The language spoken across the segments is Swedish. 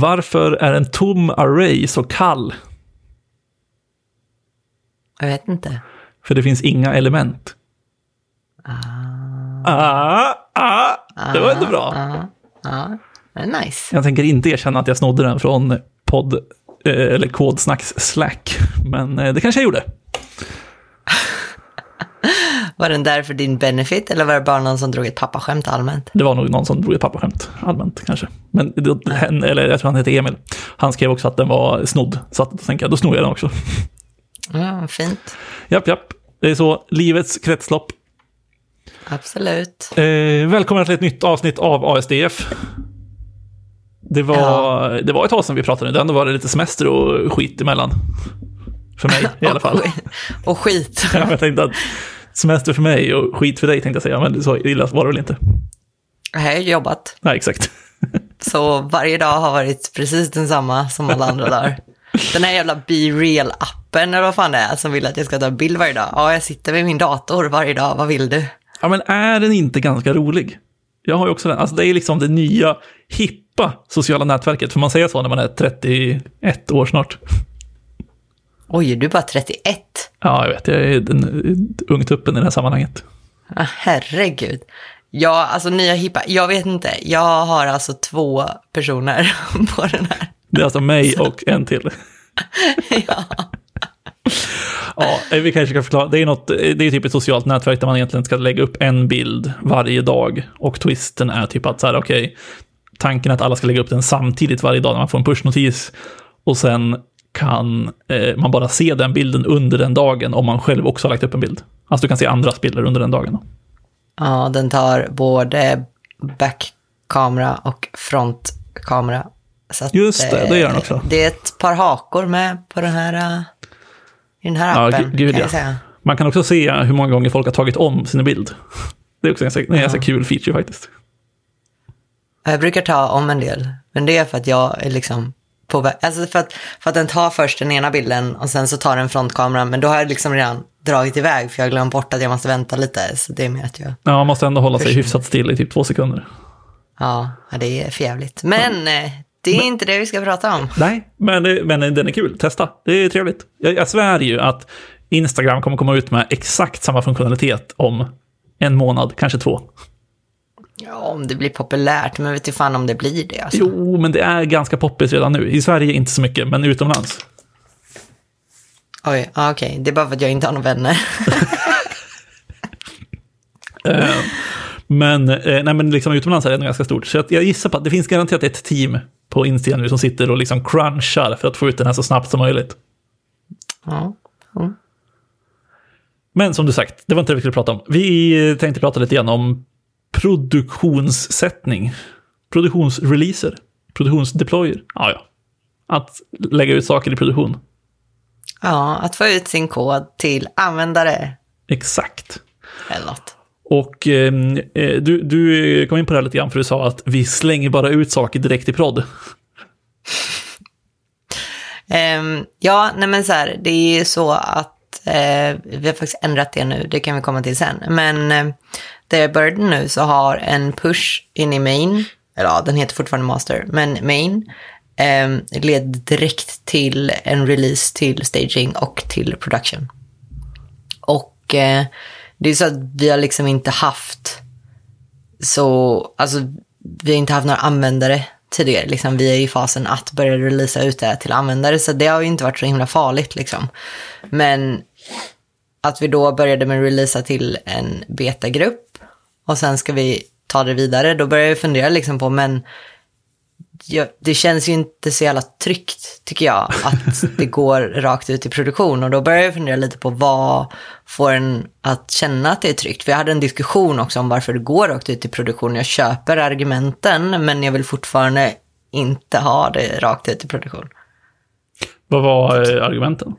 Varför är en tom array så kall? Jag vet inte. För det finns inga element. Ah, ah, det var inte bra. Ja. Det är nice. Jag tänker inte erkänna att jag snodde den från podd eh, eller kodsnacks Slack, men eh, det kanske jag gjorde. Var den där för din benefit eller var det bara någon som drog ett pappaskämt allmänt? Det var nog någon som drog ett pappaskämt allmänt kanske. Men det, hen, eller jag tror han heter Emil. Han skrev också att den var snodd. Så att, då tänkte jag, då snor jag den också. Ja, fint. Japp, japp. Det är så, livets kretslopp. Absolut. Eh, välkomna till ett nytt avsnitt av ASDF. Det var, det var ett tag sedan vi pratade, nu. ändå var det lite semester och skit emellan. För mig i alla fall. Och, skit-. Ja, jag tänkte att semester för mig och skit för dig tänkte jag säga, men så illa var det väl inte. Jag har ju jobbat. Nej, exakt. Så varje dag har varit precis densamma som alla andra dagar. Den här jävla Be Real-appen eller vad fan det är som vill att jag ska ta bild varje dag. Ja, jag sitter vid min dator varje dag, vad vill du? Ja, men är den inte ganska rolig? Jag har ju också den. Alltså det är liksom det nya, hippa sociala nätverket. Får man säga så när man är 31 år snart? Oj, du är bara 31. Ja, jag vet. Jag är den ungtuppen i det här sammanhanget. Ah, herregud. Ja, alltså nya hippa, jag vet inte. Jag har alltså två personer på den här. Det är alltså mig och en till. Ja. Ja, vi kanske ska förklara. Det är, något, det är typ ett socialt nätverk där man egentligen ska lägga upp en bild varje dag. Och twisten är typ att så här, okej, tanken är att alla ska lägga upp den samtidigt varje dag när man får en pushnotis. Och sen kan eh, man bara se den bilden under den dagen om man själv också har lagt upp en bild. Alltså du kan se andras bilder under den dagen. ja, den tar både backkamera och frontkamera. Så att, Just det, det gör den eh, också. Det är ett par hakor med på den här, eh, i den här Ja, appen, gu- gud kan ja. jag säga. Man kan också se hur många gånger folk har tagit om sin bild. Det är också en ganska, ganska kul feature faktiskt. Jag brukar ta om en del, men det är för att jag är liksom på alltså för att, för att den tar först den ena bilden och sen så tar den frontkameran, men då har jag liksom redan dragit iväg för jag har glömt bort att jag måste vänta lite, så det är med att jag, Ja, man måste ändå hålla sig hyfsat still i typ två sekunder. ja, ja det är för jävligt. Men eh, det är inte det vi ska prata om. Nej, men, det- men den är kul. Testa. Det är trevligt. Jag, jag svär ju att Instagram kommer komma ut med exakt samma funktionalitet om en månad, kanske två. Ja, om det blir populärt, men vet du fan om det blir det alltså. Jo, men det är ganska poppis redan nu. I Sverige inte så mycket, men utomlands. Oj, ja, okej, det är bara för att jag inte har några vänner. Eh, men, eh, nej, men liksom utomlands är det ändå ganska stort. Så jag, jag gissar på att det finns garanterat ett team på Instagram nu som sitter och liksom crunchar för att få ut den här så snabbt som möjligt. Ja. Men som du sagt, det var inte det vi skulle prata om. Vi tänkte prata lite grann om produktionssättning. Produktionsreleaser. Produktionsdeployer. Ja, ja. Att lägga ut saker i produktion. ja, att få ut sin kod till användare Exakt. eller något. Och eh, du, du kom in på det här lite grann för du sa att vi slänger bara ut saker direkt i prod. Ehm, ja, nej men så här, det är ju så att eh, vi har faktiskt ändrat det nu, det kan vi komma till sen. Men eh, jag började nu så har en push in i main, eller ja, den heter fortfarande master, men main eh, leder direkt till en release till staging och till production. Och eh, det är så att vi har liksom inte haft så, alltså vi har inte haft några användare tidigare. Liksom, vi är i fasen att börja releasa ut det här till användare, så det har ju inte varit så himla farligt. Liksom. Men att vi då började med att releasa till en betagrupp och sen ska vi ta det vidare, då börjar jag fundera liksom på, men ja, det känns ju inte så jävla tryggt, tycker jag, att det går rakt ut i produktion. Och då börjar jag fundera lite på vad får en att känna att det är tryggt. För jag hade en diskussion också om varför det går rakt ut i produktion. Jag köper argumenten, men jag vill fortfarande inte ha det rakt ut i produktion. Vad var eh, argumenten?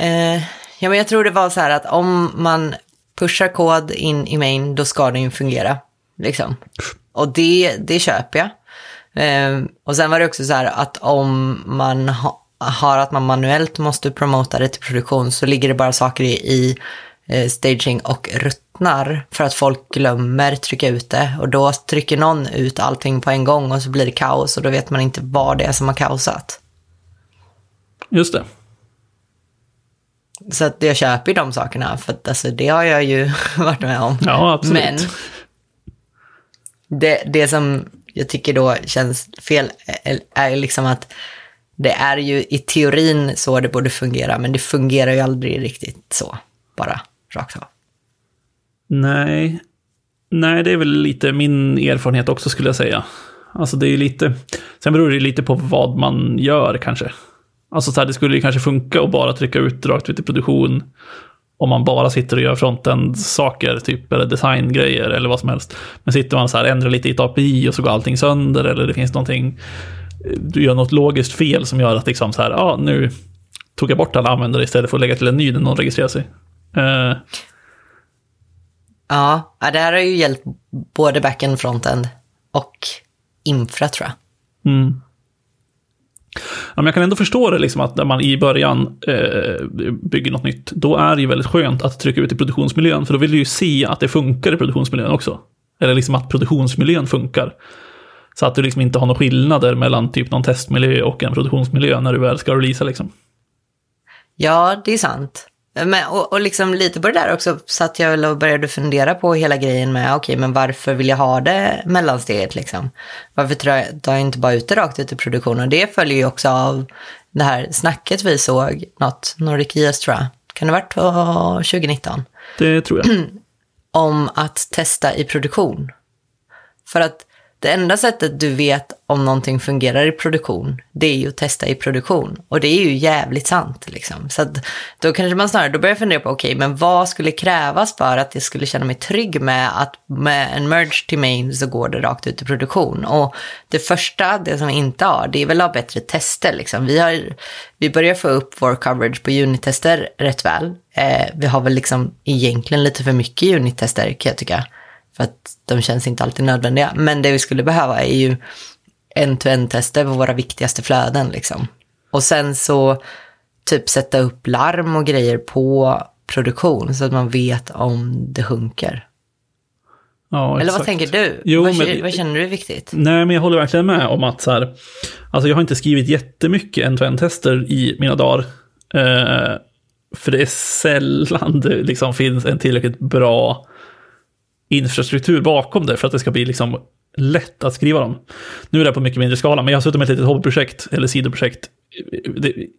Eh, ja, men jag tror det var så här att om man pushar kod in i main, då ska den ju fungera. Liksom. Och det, det köper jag. Ehm, och sen var det också så här att om man ha, har att man manuellt måste promota det till produktion så ligger det bara saker i, i eh, staging och ruttnar för att folk glömmer trycka ut det och då trycker någon ut allting på en gång och så blir det kaos och då vet man inte vad det är som har kaosat. Just det. Så att jag köper ju de sakerna, för att alltså, det har jag ju varit med om. Ja, absolut. Men det, det som jag tycker då känns fel är, är liksom att det är ju i teorin så det borde fungera, men det fungerar ju aldrig riktigt så, bara rakt av. Nej. Nej, det är väl lite min erfarenhet också skulle jag säga. Alltså det är lite, sen beror det lite på vad man gör kanske. Alltså så här, det skulle ju kanske funka att bara trycka ut rakt ut i produktion om man bara sitter och gör frontend-saker, typ, eller designgrejer eller vad som helst. Men sitter man så här, ändrar lite i ett API och så går allting sönder eller det finns någonting, du gör något logiskt fel som gör att liksom så här, ja, nu tog jag bort alla användare istället för att lägga till en ny när någon registrerar sig. Uh, Ja, ja, det här har ju hjälpt både backend, frontend och infra tror jag. Mm. Ja, men jag kan ändå förstå det, liksom, att när man i början eh, bygger något nytt, då är det ju väldigt skönt att trycka ut i produktionsmiljön, för då vill du ju se att det funkar i produktionsmiljön också. Eller liksom att produktionsmiljön funkar. Så att du liksom inte har några skillnader mellan typ någon testmiljö och en produktionsmiljö när du väl ska releasa liksom. Ja, det är sant. Men, och, och liksom lite på det där också satt jag väl och började fundera på hela grejen med, okej, okay, men varför vill jag ha det mellansteget liksom? Varför tar jag inte bara ut det rakt ut i produktion? Och det följer ju också av det här snacket vi såg, något, Nordic IS tror jag, kan det ha varit 2019? Det tror jag. Om att testa i produktion. För att det enda sättet du vet om någonting fungerar i produktion, det är ju att testa i produktion. Och det är ju jävligt sant. Liksom. Så då kanske man snarare då börjar fundera på, okej, okay, men vad skulle krävas för att jag skulle känna mig trygg med att med en merge till main så går det rakt ut i produktion. Och det första, det som vi inte har, det är väl att ha bättre tester. Liksom. Vi, har, vi börjar få upp vår coverage på unit-tester rätt väl. Eh, vi har väl liksom egentligen lite för mycket unit-tester kan jag tycka. För att de känns inte alltid nödvändiga. Men det vi skulle behöva är ju en-to-en-tester på våra viktigaste flöden. Liksom. Och sen så typ sätta upp larm och grejer på produktion så att man vet om det sjunker. Ja, Eller vad tänker du? Jo, vad, men, vad, känner du är viktigt? Nej, men jag håller verkligen med om att så här, alltså jag har inte skrivit jättemycket end-to-end-tester i mina dagar. Eh, för det är sällan det liksom finns en tillräckligt bra infrastruktur bakom det för att det ska bli liksom lätt att skriva dem. Nu är det på mycket mindre skala, men jag har suttit med ett litet hobbyprojekt eller sidoprojekt.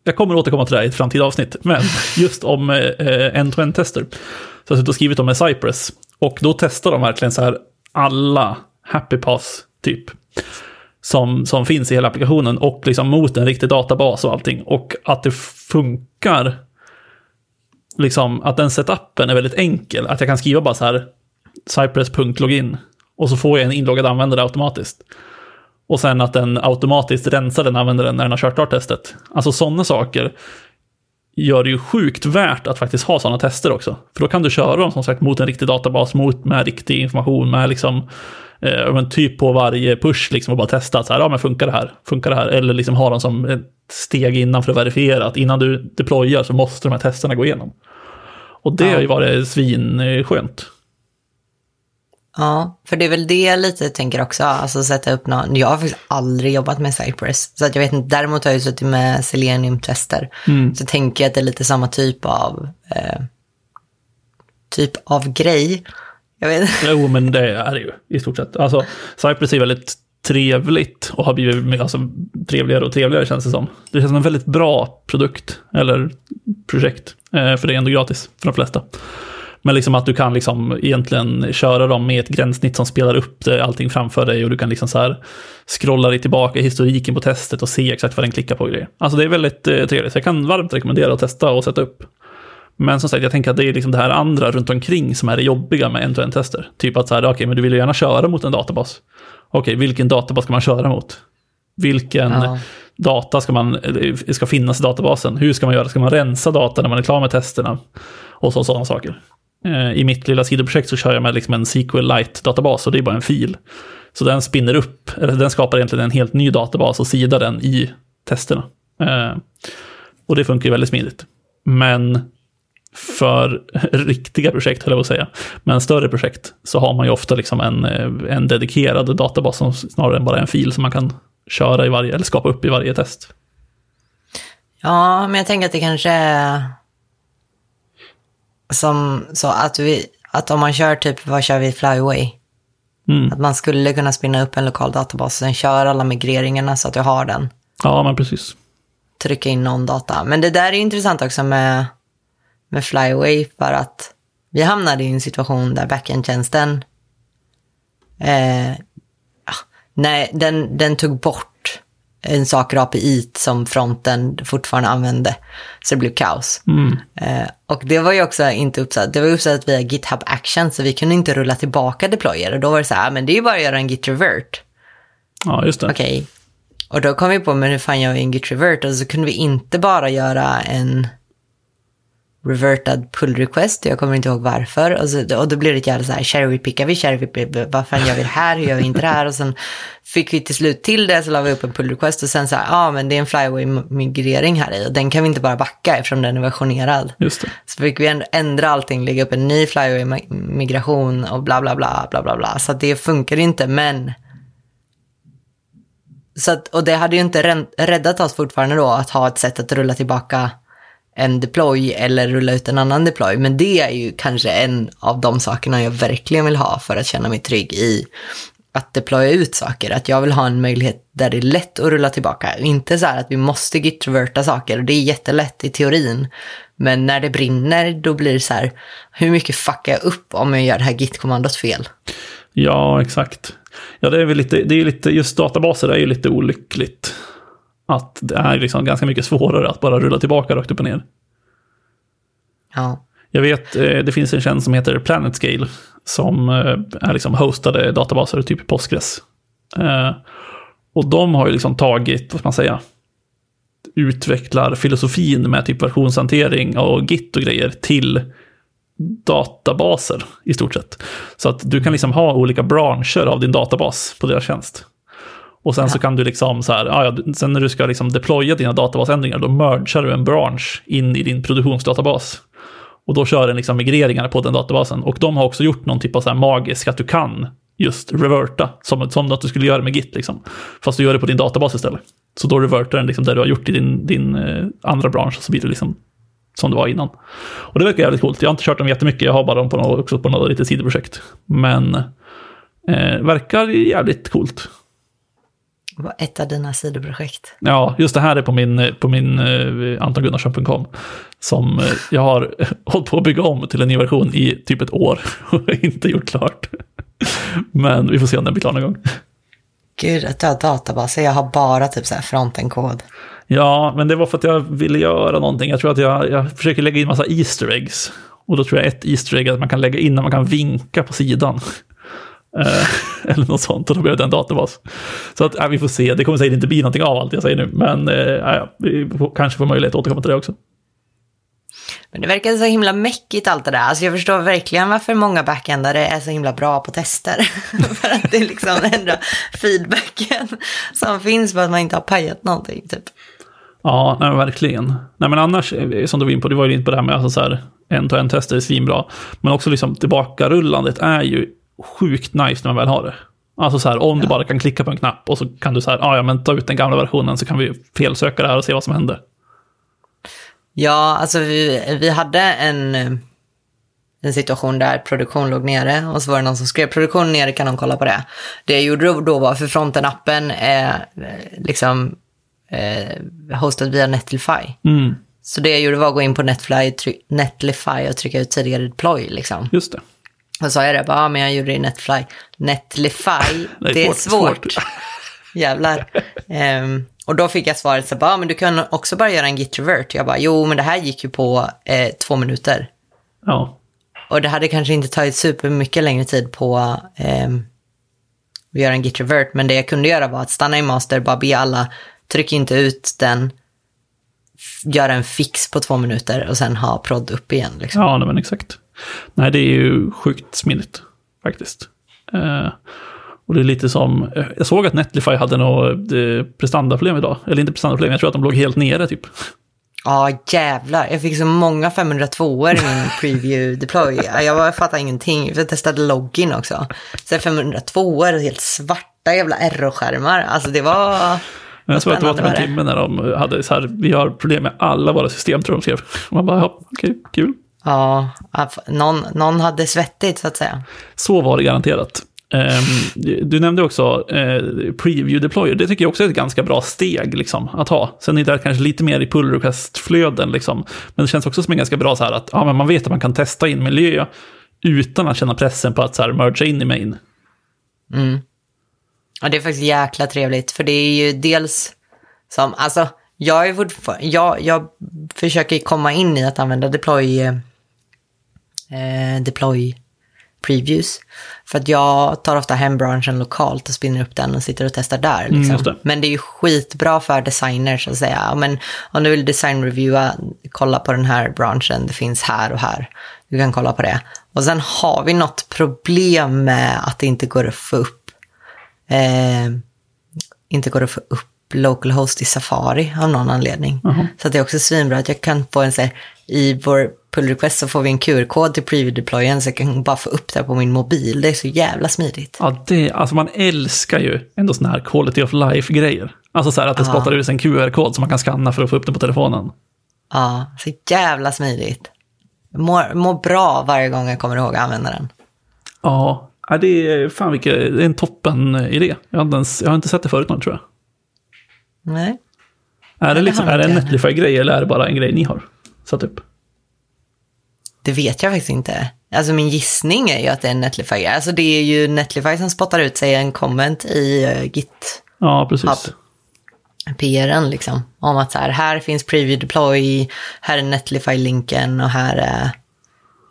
Jag kommer återkomma till det här i ett framtida avsnitt, men just om eh, end-to-end-tester. Så jag har suttit och skrivit dem med Cypress. Och då testar de verkligen så här alla happy pass typ. Som, som finns i hela applikationen och liksom mot en riktig databas och allting. Och att det funkar. Liksom att den setupen är väldigt enkel. Att jag kan skriva bara så här cypress.login och så får jag en inloggad användare automatiskt. Och sen att den automatiskt rensar den användaren när den har kört klart testet. Alltså sådana saker gör det ju sjukt värt att faktiskt ha sådana tester också. För då kan du köra dem som sagt mot en riktig databas, mot med riktig information, med liksom eh, men typ på varje push liksom och bara testa att så här, ja men funkar det här, funkar det här? Eller liksom ha dem som ett steg innan för att verifiera att innan du deployar så måste de här testerna gå igenom. Och det ja. har ju varit svinskönt. Ja, för det är väl det jag lite tänker också, alltså sätta upp någon, jag har faktiskt aldrig jobbat med Cypress, så att jag vet inte, däremot har jag ju suttit med Selenium-tester, mm. så tänker jag att det är lite samma typ av, eh, typ av grej. Jag vet Jo, men det är det ju i stort sett. Alltså, Cypress är väldigt trevligt och har blivit alltså, trevligare och trevligare känns det som. Det känns som en väldigt bra produkt, eller projekt, eh, för det är ändå gratis för de flesta. Men liksom att du kan liksom egentligen köra dem med ett gränssnitt som spelar upp det, allting framför dig och du kan liksom så här scrolla dig tillbaka i historiken på testet och se exakt vad den klickar på och grejer. Alltså det är väldigt eh, trevligt. Jag kan varmt rekommendera att testa och sätta upp. Men som sagt, jag tänker att det är liksom det här andra runt omkring som är det jobbiga med end-to-end-tester. Typ att så här, okej, okay, men du vill ju gärna köra mot en databas. Okej, okay, vilken databas ska man köra mot? Vilken ja. data ska, man, ska finnas i databasen? Hur ska man göra? Ska man rensa data när man är klar med testerna? Och så, sådana saker. Eh, I mitt lilla sidoprojekt så kör jag med liksom en SQLite-databas och det är bara en fil. Så den spinner upp, eller den skapar egentligen en helt ny databas och sidar den i testerna. Eh, och det funkar ju väldigt smidigt. Men för riktiga projekt, höll jag på att säga, men större projekt, så har man ju ofta liksom en, eh, en dedikerad databas som snarare än bara en fil som man kan köra i varje, eller skapa upp i varje test. Ja, men jag tänker att det kanske är som så att vi, att om man kör typ, vad kör vi, Flyway? Mm. Att man skulle kunna spinna upp en lokal databas och sen köra alla migreringarna så att du har den. Ja, men precis. Trycka in någon data. Men det där är intressant också med, med Flyway för att vi hamnade i en situation där backend-tjänsten, eh, nej, den, den tog bort en sak API som fronten fortfarande använde. Så det blev kaos. Mm. Eh, och det var ju också inte uppsatt, det var uppsatt via GitHub Action så vi kunde inte rulla tillbaka deployer. Och då var det så här, men det är ju bara att göra en git revert. Ja, just det. Okej. Och då kom vi på, men hur fan gör vi en git revert? Och så kunde vi inte bara göra en revertad pull request, jag kommer inte ihåg varför. Och, så, och då blev det ett jävla så här, cherry-pickar vi, cherry vad fan gör vi det här, hur gör vi inte det här? Och sen fick vi till slut till det, så la vi upp en pull request och sen så här, ja ah, men det är en flyway-migrering här i och den kan vi inte bara backa eftersom den är versionerad. Just det. Så fick vi ändra allting, lägga upp en ny flyway-migration och bla bla bla bla bla bla. Så det funkar inte, men så att, och det hade ju inte räddat oss fortfarande då att ha ett sätt att rulla tillbaka en deploy eller rulla ut en annan deploy. Men det är ju kanske en av de sakerna jag verkligen vill ha för att känna mig trygg i att deploya ut saker. Att jag vill ha en möjlighet där det är lätt att rulla tillbaka. Inte så här att vi måste git-reverta saker och det är jättelätt i teorin. Men när det brinner då blir det så här, hur mycket fuckar jag upp om jag gör det här git-kommandot fel? Ja, exakt. Ja, det är väl lite, det är lite, just databaser är ju lite olyckligt. Att det är liksom ganska mycket svårare att bara rulla tillbaka rakt upp och ner. Ja. Jag vet, eh, det finns en tjänst som heter PlanetScale som eh, är liksom hostade databaser, typ Postgres. Eh, och de har ju liksom tagit, vad ska man säga, utvecklar filosofin med typ versionshantering och Git och grejer till databaser i stort sett. Så att du kan liksom ha olika branscher av din databas på deras tjänst. Och sen ja. så kan du liksom så här, ja, sen när du ska liksom deploya dina databasändringar, då mergar du en bransch in i din produktionsdatabas. Och då kör den liksom migreringar på den databasen. Och de har också gjort någon typ av så här magisk att du kan just reverta, som, som att du skulle göra med Git, liksom. fast du gör det på din databas istället. Så då revertar den liksom där du har gjort i din, din eh, andra bransch, så blir det liksom som det var innan. Och det verkar jävligt coolt. Jag har inte kört dem jättemycket, jag har bara dem på något, också på något litet sidoprojekt. Men eh, verkar jävligt coolt. Ett av dina sidoprojekt. Ja, just det här är på min, på min uh, antongunnarsson.com. Som uh, jag har hållit på att bygga om till en ny version i typ ett år och inte gjort klart. Men vi får se om den blir klar någon gång. Gud, att du har databaser. Jag har bara typ så här fronten-kod. Ja, men det var för att jag ville göra någonting. Jag tror att jag, jag försöker lägga in massa Easter eggs. Och då tror jag ett Easter egg är att man kan lägga in när man kan vinka på sidan. Eh, eller något sånt, och då blev det en databas. Så att, ja, vi får se, det kommer säkert inte bli någonting av allt jag säger nu, men eh, ja, vi får, kanske får möjlighet att återkomma till det också. Men det verkar så himla mäckigt allt det där. Alltså jag förstår verkligen varför många backendare är så himla bra på tester. För att det är liksom enda feedbacken som finns på att man inte har pajat någonting. Typ. Ja, nej, verkligen. Nej, men annars, eh, som du var in på, du var ju in på det här med alltså så här, en-to-en-tester är svinbra. Men också liksom tillbakarullandet är ju sjukt nice när man väl har det. Alltså så här, om ja. du bara kan klicka på en knapp och så kan du så här, ah, ja men ta ut den gamla versionen så kan vi felsöka det här och se vad som hände. Ja, alltså vi, vi hade en, en situation där produktion låg nere och så var det någon som skrev produktion nere, kan någon kolla på det? Det jag gjorde då var, för fronten-appen är liksom eh, hostad via Netlify. Mm. Så det jag gjorde var att gå in på Netfly, Netlify och trycka ut tidigare deploy liksom. Just det. Och sa jag det, bara, ja, men jag gjorde det i Netfly. Netlify, det är, det är svårt. svårt. Jävlar. Um, och då fick jag svaret så bara, ja, men du kan också bara göra en git revert. Jag bara, jo men det här gick ju på eh, två minuter. Ja. Och det hade kanske inte tagit supermycket längre tid på eh, att göra en git revert, men det jag kunde göra var att stanna i master, bara be alla, tryck inte ut den, göra en fix på två minuter och sen ha prod upp igen. Liksom. Ja, men exakt. Nej, det är ju sjukt smidigt faktiskt. Eh, och det är lite som, jag såg att Netlify hade något eh, prestandaproblem idag. Eller inte prestandaproblem, jag tror att de låg helt nere typ. Ja, jävlar. Jag fick så många 502 i min preview deploy. Jag fattade ingenting. Jag testade login också. Så 502 helt svarta jävla error-skärmar. Alltså det var... Jag tror att det var typ en timme när de hade så här, vi har problem med alla våra system tror de skrev. Man bara, ja, okej, kul. Ja, någon, någon hade svettigt så att säga. Så var det garanterat. Um, du nämnde också uh, preview deployer. Det tycker jag också är ett ganska bra steg liksom, att ha. Sen är det kanske lite mer i pull request-flöden. Liksom. Men det känns också som en ganska bra så här att ja, men man vet att man kan testa in miljö utan att känna pressen på att så här, mergea in i main. Mm. Ja, det är faktiskt jäkla trevligt. För det är ju dels som, alltså, jag, är fortfarande, jag, jag försöker komma in i att använda deploy, eh, deploy previews. För att jag tar ofta hem branschen lokalt och spinner upp den och sitter och testar där. Mm, liksom. Mm, men det är ju skitbra för designers att säga, men om du vill designreviewa, kolla på den här branschen, det finns här och här. Du kan kolla på det. Och sen har vi något problem med att det inte går att få upp, eh, inte går att få upp localhost i Safari av någon anledning. -huh. Så det är också svinbra att jag kan få en så här, i vår pull request så får vi en QR-kod till preview deployen så jag kan bara få upp det på min mobil. Det är så jävla smidigt. Ja, det, alltså man älskar ju ändå sådana här quality of life-grejer. Alltså så här att det spottar ut en QR-kod som man kan skanna för att få upp den på telefonen. Ja, så jävla smidigt. Mår, mår bra varje gång jag kommer ihåg att använda den. Ja, det är fan vilket, det är en toppen idé. Jag har, inte ens, jag har inte sett det förut någon tror jag. Nej. Är det, liksom, är det en Netlify-grej eller är det bara en grej ni har satt upp? Det vet jag faktiskt inte. Alltså min gissning är ju att det är Netlify. Alltså det är ju Netlify som spottar ut sig en comment i uh, Git. Ja, precis. PRen liksom. Om att så här, här finns preview deploy, här är Netlify-länken och här är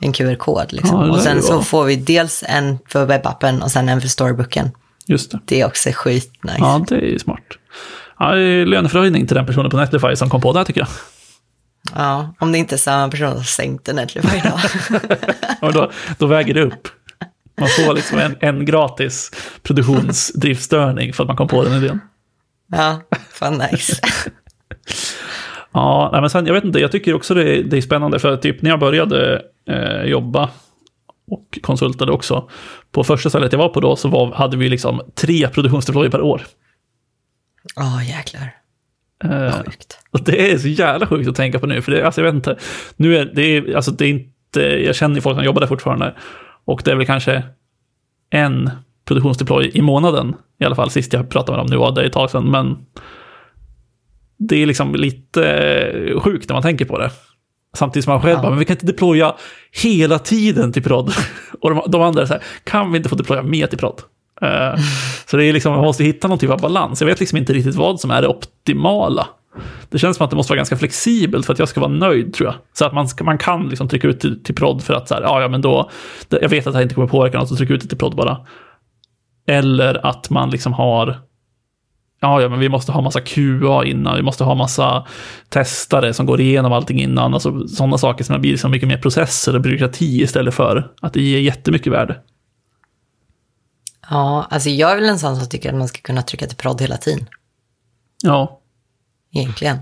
en QR-kod. Liksom. Ja, och sen så får vi dels en för webbappen och sen en för storybooken. Just det. Det är också skitnice. Ja, det är smart. Ja, löneförhöjning till den personen på Netlify som kom på det här tycker jag. Ja, om det inte är samma person som sänkte Netlify då. Och då, då väger det upp. Man får liksom en, en gratis produktionsdriftstörning för att man kom på den idén. ja, fan nice. Ja, nej, men sen, jag vet inte, jag tycker också det är, det är spännande för typ när jag började eh, jobba och konsultade också. På första stället jag var på då så var, hade vi liksom tre produktionsdeployer per år. Ja, oh, jäklar. Eh, Sjukt. och det är så jävla sjukt att tänka på nu, för det, alltså, jag vet inte. Nu är det, är, alltså, det är inte, jag känner ju folk som jobbar där fortfarande. Och det är väl kanske en produktionsdeploy i månaden, i alla fall sist jag pratade med dem, nu var det ett tag sedan, men det är liksom lite eh, sjukt när man tänker på det. Samtidigt som man själv Ja. bara, men vi kan inte deploya hela tiden till prod. Och de, de andra är så här, kan vi inte få deploya mer till prod? Eh, så det är liksom, man måste hitta någon typ av balans. Jag vet liksom inte riktigt vad som är det optimala. Det känns som att det måste vara ganska flexibelt för att jag ska vara nöjd, tror jag. Så att man, ska, man kan liksom trycka ut till, till prod för att så här, ja, ja, men då, jag vet att det här inte kommer påverka något, så tryck ut det till prod bara. Eller att man liksom har, ja, ja, men vi måste ha massa QA innan, vi måste ha massa testare som går igenom allting innan, alltså sådana saker som blir liksom mycket mer processer och byråkrati istället för att det ger jättemycket värde. Ja, alltså jag är väl en sån som tycker att man ska kunna trycka till prod hela tiden. Ja, egentligen.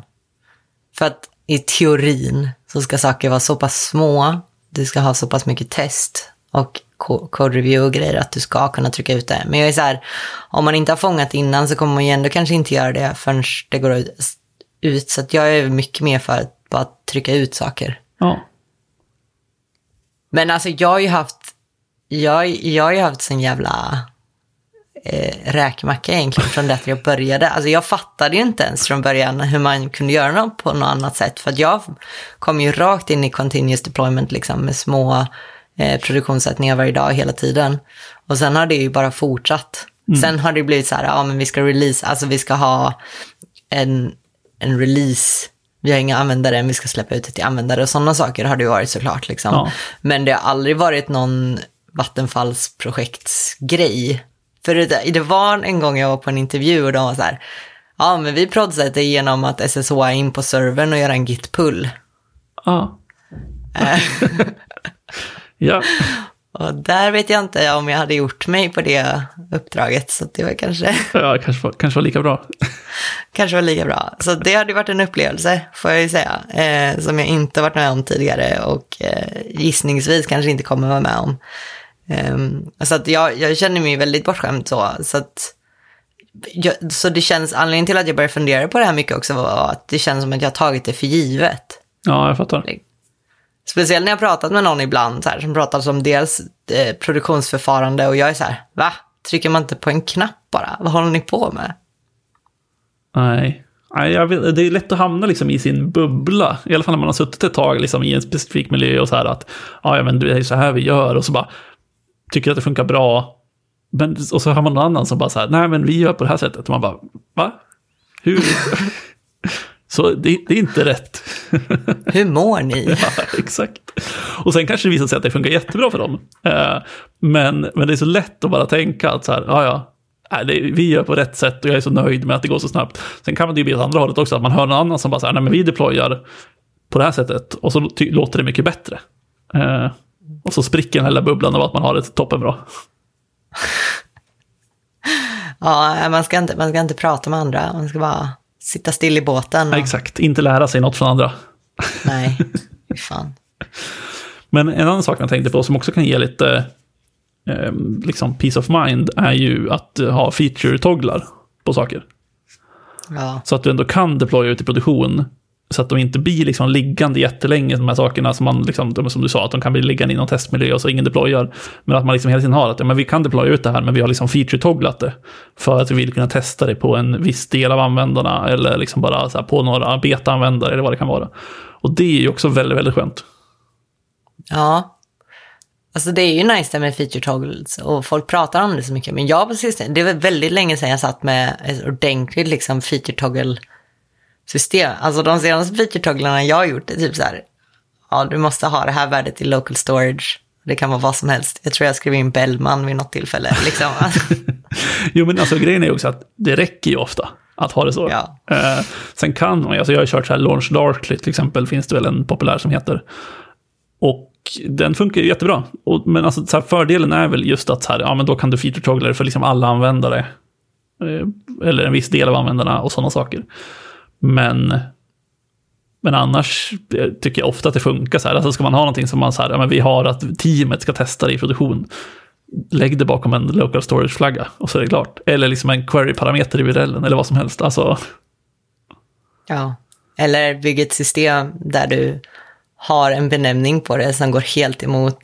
För att i teorin så ska saker vara så pass små, du ska ha så pass mycket test och co- code review och grejer att du ska kunna trycka ut det. Men jag är så här, om man inte har fångat innan så kommer man ju ändå kanske inte göra det förrän det går ut. Så jag är mycket mer för att bara trycka ut saker. ja, Men alltså jag har ju haft, jag, jag har ju haft sån jävla eh, räkmacka egentligen från det att jag började. Alltså jag fattade ju inte ens från början hur man kunde göra något på något annat sätt. För att jag kom ju rakt in i continuous deployment liksom med små eh, produktionssättningar varje dag hela tiden. Och sen har det ju bara fortsatt. Sen har det blivit så här, ja men vi ska release, alltså vi ska ha en, en release. Vi har inga användare, vi ska släppa ut det till användare och sådana saker har det ju varit såklart. Liksom. Ja. Men det har aldrig varit någon Vattenfalls projektsgrej. För det, det var en gång jag var på en intervju och de var så här, ja men vi prodsätter genom att SSH in på servern och göra en git-pull. ja. Eh, ja. och där vet jag inte om jag hade gjort mig på det uppdraget, så det var kanske, ja kanske, var, kanske var lika bra. kanske var lika bra. Så det hade varit en upplevelse, får jag ju säga, eh, som jag inte varit med om tidigare och eh, gissningsvis kanske inte kommer vara med om. Eh, så att jag, jag känner mig väldigt bortskämd så. Så, att, jag, så det känns, anledningen till att jag började fundera på det här mycket också var att det känns som att jag har tagit det för givet. Ja, jag fattar. Speciellt när jag pratat med någon ibland så här, som pratar om dels eh, produktionsförfarande och jag är så här, va? Trycker man inte på en knapp bara? Vad håller ni på med? Nej. Nej, vet, det är lätt att hamna liksom i sin bubbla. I alla fall när man har suttit ett tag liksom i en specifik miljö och så här att ja, men det är så här vi gör och så bara tycker att det funkar bra. Men, och så har man någon annan som bara så här, nej men vi gör på det här sättet. Och man bara, va? Hur? så det, det, är inte rätt. Hur mår ni? ja, exakt. Och sen kanske det visar sig att det funkar jättebra för dem. Eh, men, men det är så lätt att bara tänka att så här, ja ja, nej, det, vi gör på rätt sätt och jag är så nöjd med att det går så snabbt. Sen kan man det ju bli åt andra hållet också, att man hör någon annan som bara säger, nej men vi deployar på det här sättet och så låter det mycket bättre. Och så spricker den här lilla bubblan av att man har det toppenbra. ja, man ska, inte, man ska inte prata med andra, man ska bara sitta still i båten. Och... Ja, exakt, inte lära sig något från andra. Nej, fan. Men en annan sak jag tänkte på som också kan ge lite eh, liksom peace of mind är ju att ha feature-togglar på saker. Ja. Så att du ändå kan deploya ut i produktion. Så att de inte blir liksom liggande jättelänge, de här sakerna som man, liksom, som du sa, att de kan bli liggande i någon testmiljö och så ingen deployar. Men att man liksom hela tiden har att ja, men vi kan deploya ut det här, men vi har liksom feature-togglat det. För att vi vill kunna testa det på en viss del av användarna, eller liksom bara så på några beta-användare, eller vad det kan vara. Och det är ju också väldigt, väldigt skönt. Ja. Alltså det är ju nice det med feature toggles och folk pratar om det så mycket. Men jag precis det var väldigt länge sedan jag satt med ett ordentligt liksom feature toggle system. Alltså de senaste feature togglarna jag har gjort är typ så här. Ja, du måste ha det här värdet i local storage. Det kan vara vad som helst. Jag tror jag skrev in Bellman vid något tillfälle. Liksom. jo, men alltså grejen är ju också att det räcker ju ofta att ha det så. Ja. Eh, sen kan man, alltså jag har kört så här Launch Darkly till exempel, finns det väl en populär som heter. Och den funkar ju jättebra. Och, men alltså, så här, fördelen är väl just att så här, ja, men då kan du feature toggla för liksom alla användare. Eh, eller en viss del av användarna och sådana saker. Men, men annars eh, tycker jag ofta att det funkar så här. Alltså ska man ha någonting som man så här, ja, men vi har att teamet ska testa det i produktion. Lägg det bakom en local storage-flagga och så är det klart. Eller liksom en query-parameter i virellen eller vad som helst. Alltså... Ja, eller bygg ett system där du har en benämning på det som går helt emot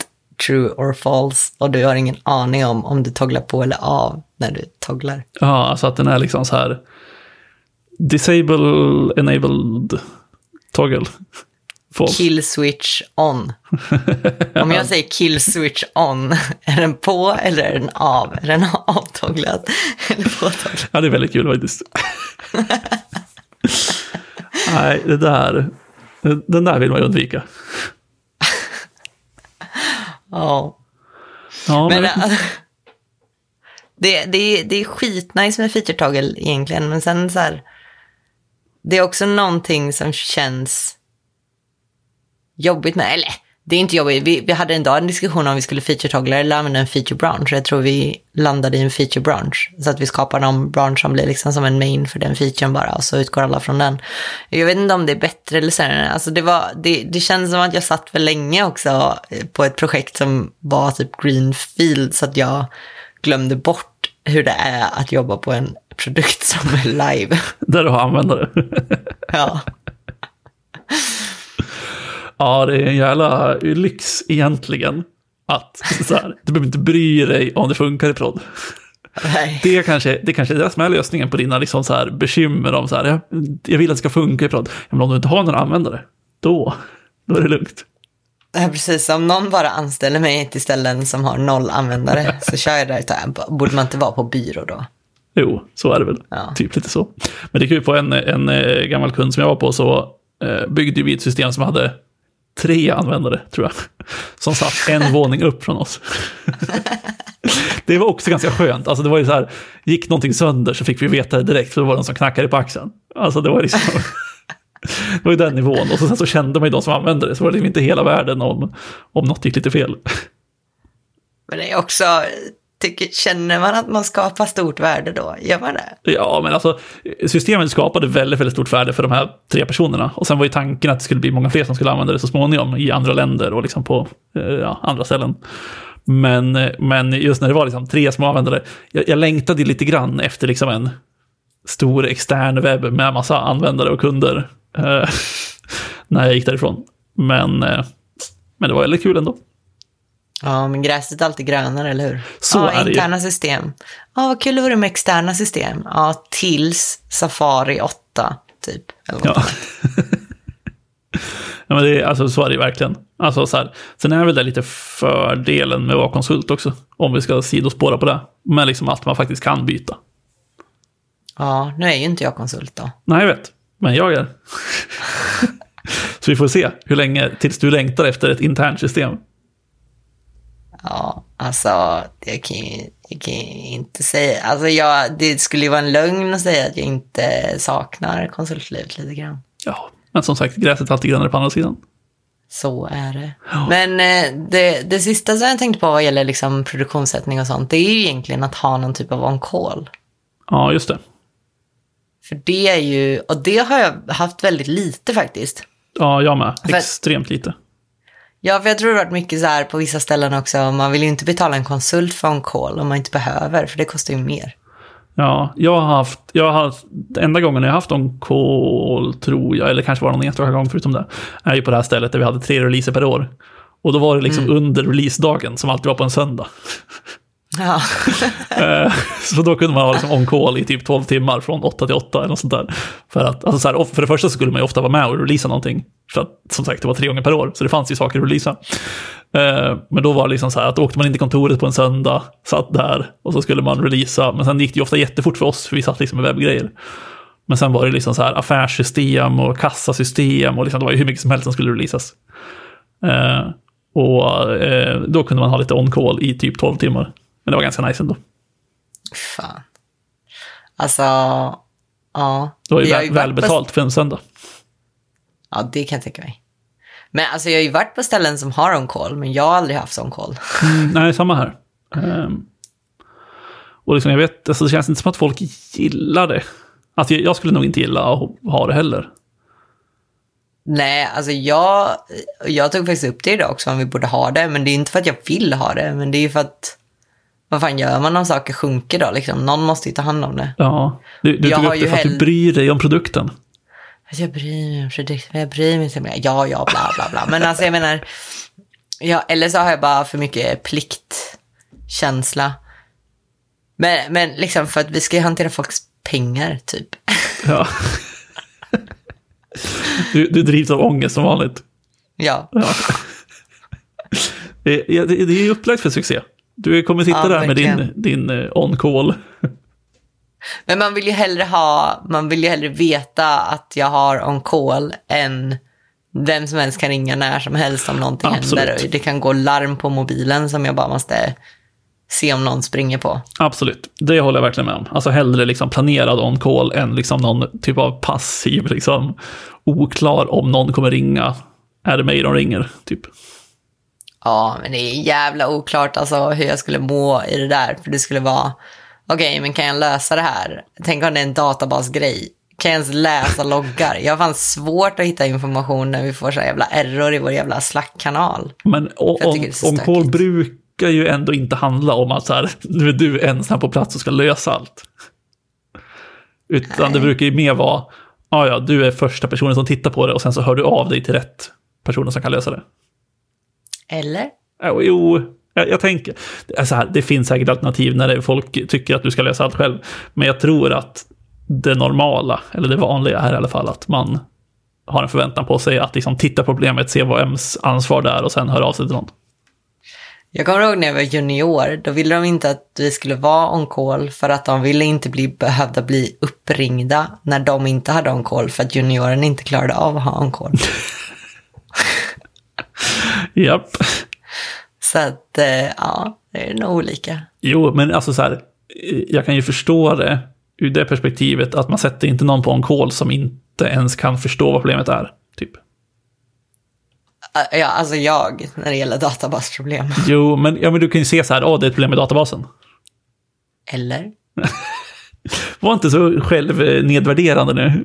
true or false och du har ingen aning om om du togglar på eller av när du togglar. Ja, alltså att den är liksom så här disable enabled toggle. False. Kill switch on. Om jag säger kill switch on, är den på eller är den av? Är den avtogglad eller påtogglad? Ja, det är väldigt kul faktiskt. Nej, det där, den där vill man ju undvika. ja. ja. Men, men det, det, det är skitnice med feature toggle egentligen, men sen så här, det är också någonting som känns jobbigt med, eller det är inte jobbigt. Vi, vi hade en dag en diskussion om vi skulle feature-toggla eller använda en feature branch. Jag tror vi landade i en feature branch. Så att vi skapar någon branch som blir liksom som en main för den featuren bara. Och så utgår alla från den. Jag vet inte om det är bättre eller sämre. Alltså det, var, det, det kändes som att jag satt för länge också eh, på ett projekt som var typ greenfield. Så att jag glömde bort hur det är att jobba på en produkt som är live. Där du har användare. ja. Ja, det är en jävla lyx egentligen. Att så här, du behöver inte bry dig om det funkar i prod. Nej. Det kanske, det kanske är det som är lösningen på dina liksom så här bekymmer om så här, jag, jag vill att det ska funka i prod. Men om du inte har några användare, då, då är det lugnt. Ja, precis. Om någon bara anställer mig till ställen som har noll användare så kör jag där. Borde man inte vara på byrå då? Jo, så är det väl. Ja. Typ lite så. Men det är kul, på en, en eh, gammal kund som jag var på så eh, byggde vi ett system som hade tre användare, tror jag. Som satt en våning upp från oss. det var också ganska skönt. Alltså det var ju så här, gick någonting sönder så fick vi veta det direkt, för det var någon som knackade på axeln. Alltså det var liksom... det var ju den nivån. Och så, sen så kände man ju de som använde det, så var det liksom inte hela världen om, om något gick lite fel. Men det är också Tycker, känner man att man skapar stort värde då? Gör man det? Ja, men alltså systemet skapade väldigt, väldigt stort värde för de här tre personerna. Och sen var ju tanken att det skulle bli många fler som skulle använda det så småningom i andra länder och liksom på eh, ja, andra ställen. Men, eh, men just när det var liksom tre små användare, jag, jag längtade lite grann efter liksom en stor extern webb med massa användare och kunder eh, när jag gick därifrån. Men, eh, men det var väldigt kul ändå. Ja, men gräset är alltid grönare, eller hur? Så ja, är det ju. interna system. Ja, vad kul det vore med externa system. Ja, tills Safari 8, typ. Ja. ja, men det är, alltså, så är det ju verkligen. Alltså, så här. Sen är väl det lite fördelen med att vara konsult också, om vi ska sidospåra på det. Men liksom att man faktiskt kan byta. ja, nu är ju inte jag konsult då. Nej, jag vet. Men jag är. så vi får se hur länge tills du längtar efter ett internt system. Ja, alltså, jag kan ju jag kan inte säga... Alltså, jag, det skulle ju vara en lögn att säga att jag inte saknar konsultlivet lite grann. Ja, men som sagt, gräset är alltid grönare på andra sidan. Så är det. Men eh, det, det sista som jag tänkte på vad gäller liksom produktionssättning och sånt, det är ju egentligen att ha någon typ av on-call. Ja, just det. För det är ju, och det har jag haft väldigt lite faktiskt. Ja, jag med. Extremt lite. Ja, för jag tror det har varit mycket så här på vissa ställen också, man vill ju inte betala en konsult för on-call om man inte behöver, för det kostar ju mer. Ja, jag har haft, jag har haft, enda gången jag har haft on call tror jag, eller kanske var det någon enstaka gång förutom det, är ju på det här stället där vi hade tre releaser per år. Och då var det liksom under releasedagen, som alltid var på en söndag. Ja, eh, så då kunde man ha liksom on call i typ 12 timmar från 8 till 8 eller något sånt där. För, att, alltså så här, för det första så skulle man ju ofta vara med och releasa någonting. För att som sagt, det var tre gånger per år, så det fanns ju saker att releasa. Eh, men då var det liksom så här att då åkte man in till kontoret på en söndag, satt där och så skulle man releasa. Men sen gick det ju ofta jättefort för oss, för vi satt liksom med webbgrejer. Men sen var det liksom så här affärssystem och kassasystem och liksom, det var ju hur mycket som helst som skulle releasas. Eh, och då kunde man ha lite on call i typ 12 timmar. Men det var ganska nice ändå. fan. Alltså, ja. Det var ju väl, varit på- välbetalt för en söndag. Ja, det kan jag tänka mig. Men alltså jag har ju varit på ställen som har on-call, men jag har aldrig haft on-call. Mm, nej, samma här. Ehm, och liksom, jag vet, alltså, det känns inte som att folk gillar det. Alltså, jag jag skulle nog inte gilla att ha det heller. Nej, alltså jag, jag tog faktiskt upp det idag också om vi borde ha det, men det är inte för att jag vill ha det, men det är ju för att vad fan gör man om saker sjunker då? Liksom, någon måste ju ta hand om det. Ja, du, du Jag tog upp det för att du bryr dig om produkten. Alltså, Jag bryr mig om produkten, jag bryr mig inte mer. Ja, ja, bla, bla, bla. Men alltså jag menar, ja, eller så har jag bara för mycket pliktkänsla. Men, men liksom för att vi ska ju hantera folks pengar, typ. Ja. Du, du drivs av ångest som vanligt. Ja, Ja. Det, det, det är ju upplagt för succé. Du kommer sitta Ja, där med din, din eh, on-call. men man vill ju hellre ha, man vill ju hellre veta att jag har on call än vem som helst kan ringa när som helst om någonting Absolut. händer. Det kan gå larm på mobilen som jag bara måste se om någon springer på. Absolut, det håller jag verkligen med om. Alltså hellre liksom planerad on-call än liksom någon typ av passiv, liksom oklar om någon kommer ringa. Är det mig de ringer, typ. Ja, men det är jävla oklart alltså hur jag skulle må i det där. För det skulle vara, okej, men kan jag lösa det här? Tänk om det är en databasgrej. Kan jag ens läsa loggar? Jag har fan svårt att hitta information när vi får så jävla error i vår jävla Slack-kanal. Men om, det om stökigt. brukar ju ändå inte handla om att så här, nu är du ensam på plats och ska lösa allt. Utan det Nej. brukar ju mer vara, ja ja, du är första personen som tittar på det och sen så hör du av dig till rätt personer som kan lösa det. Eller? Jo, jag, jag tänker, det, är så här, det finns säkert alternativ när folk tycker att du ska lösa allt själv. Men jag tror att det normala, eller det vanliga är i alla fall att man har en förväntan på sig att liksom titta på problemet, se vad ens ansvar det är och sen höra av sig till någon. Jag kommer ihåg när jag var junior, då ville de inte att vi skulle vara on call för att de ville inte bli, behövda bli uppringda när de inte hade on call för att junioren inte klarade av att ha on call. Japp. Så att, eh, ja, det är nog olika. Jo, men alltså så här, jag kan ju förstå det ur det perspektivet att man sätter inte någon på en call som inte ens kan förstå vad problemet är. Typ. Ja, alltså jag, när det gäller databasproblem. Jo, men, ja, men du kan ju se så här, åh, det är ett problem med databasen. Eller? Var inte så självnedvärderande nu.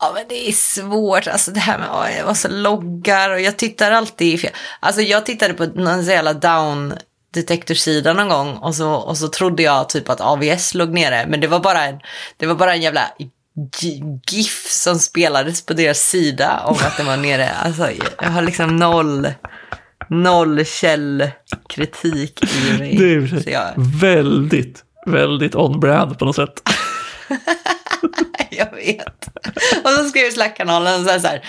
Ja, men det är svårt. Alltså det här med åh, jag var så loggar och jag tittar alltid i. Alltså jag tittade på någon jävla down detektorsida någon gång och så, och så trodde jag typ att AVS låg nere. Men det var bara en, det var bara en jävla GIF som spelades på deras sida om att den var nere. Alltså jag har liksom noll, noll källkritik i mig. Det är Så jag, väldigt, väldigt on-brand på något sätt. jag vet. Och så skrev Slack-kanalen så här, så här,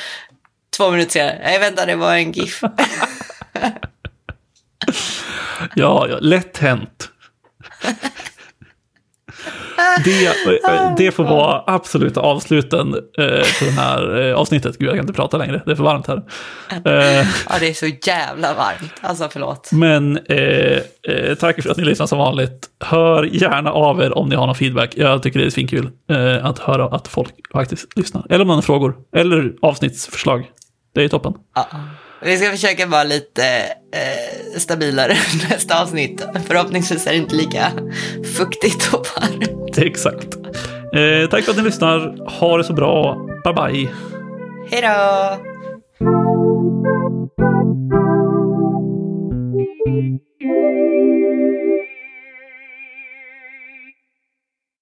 två minuter senare. Nej, vänta, det var en GIF. Ja, ja lätt hänt. Det, det får vara absoluta avsluten eh, på det här eh, avsnittet. Gud, jag kan inte prata längre. Det är för varmt här. Eh, Ja, det är så jävla varmt. Alltså, förlåt. men eh, eh, tack för att ni lyssnar som vanligt. Hör gärna av er om ni har någon feedback. Jag tycker det är svinkul eh, att höra att folk faktiskt lyssnar. Eller om man har frågor. Eller avsnittsförslag. Det är toppen. Ja. Vi ska försöka vara lite eh, stabilare nästa avsnitt. Förhoppningsvis är det inte lika fuktigt och varmt. exakt. Eh, tack för att ni lyssnar. Ha det så bra. Bye bye. Hej då!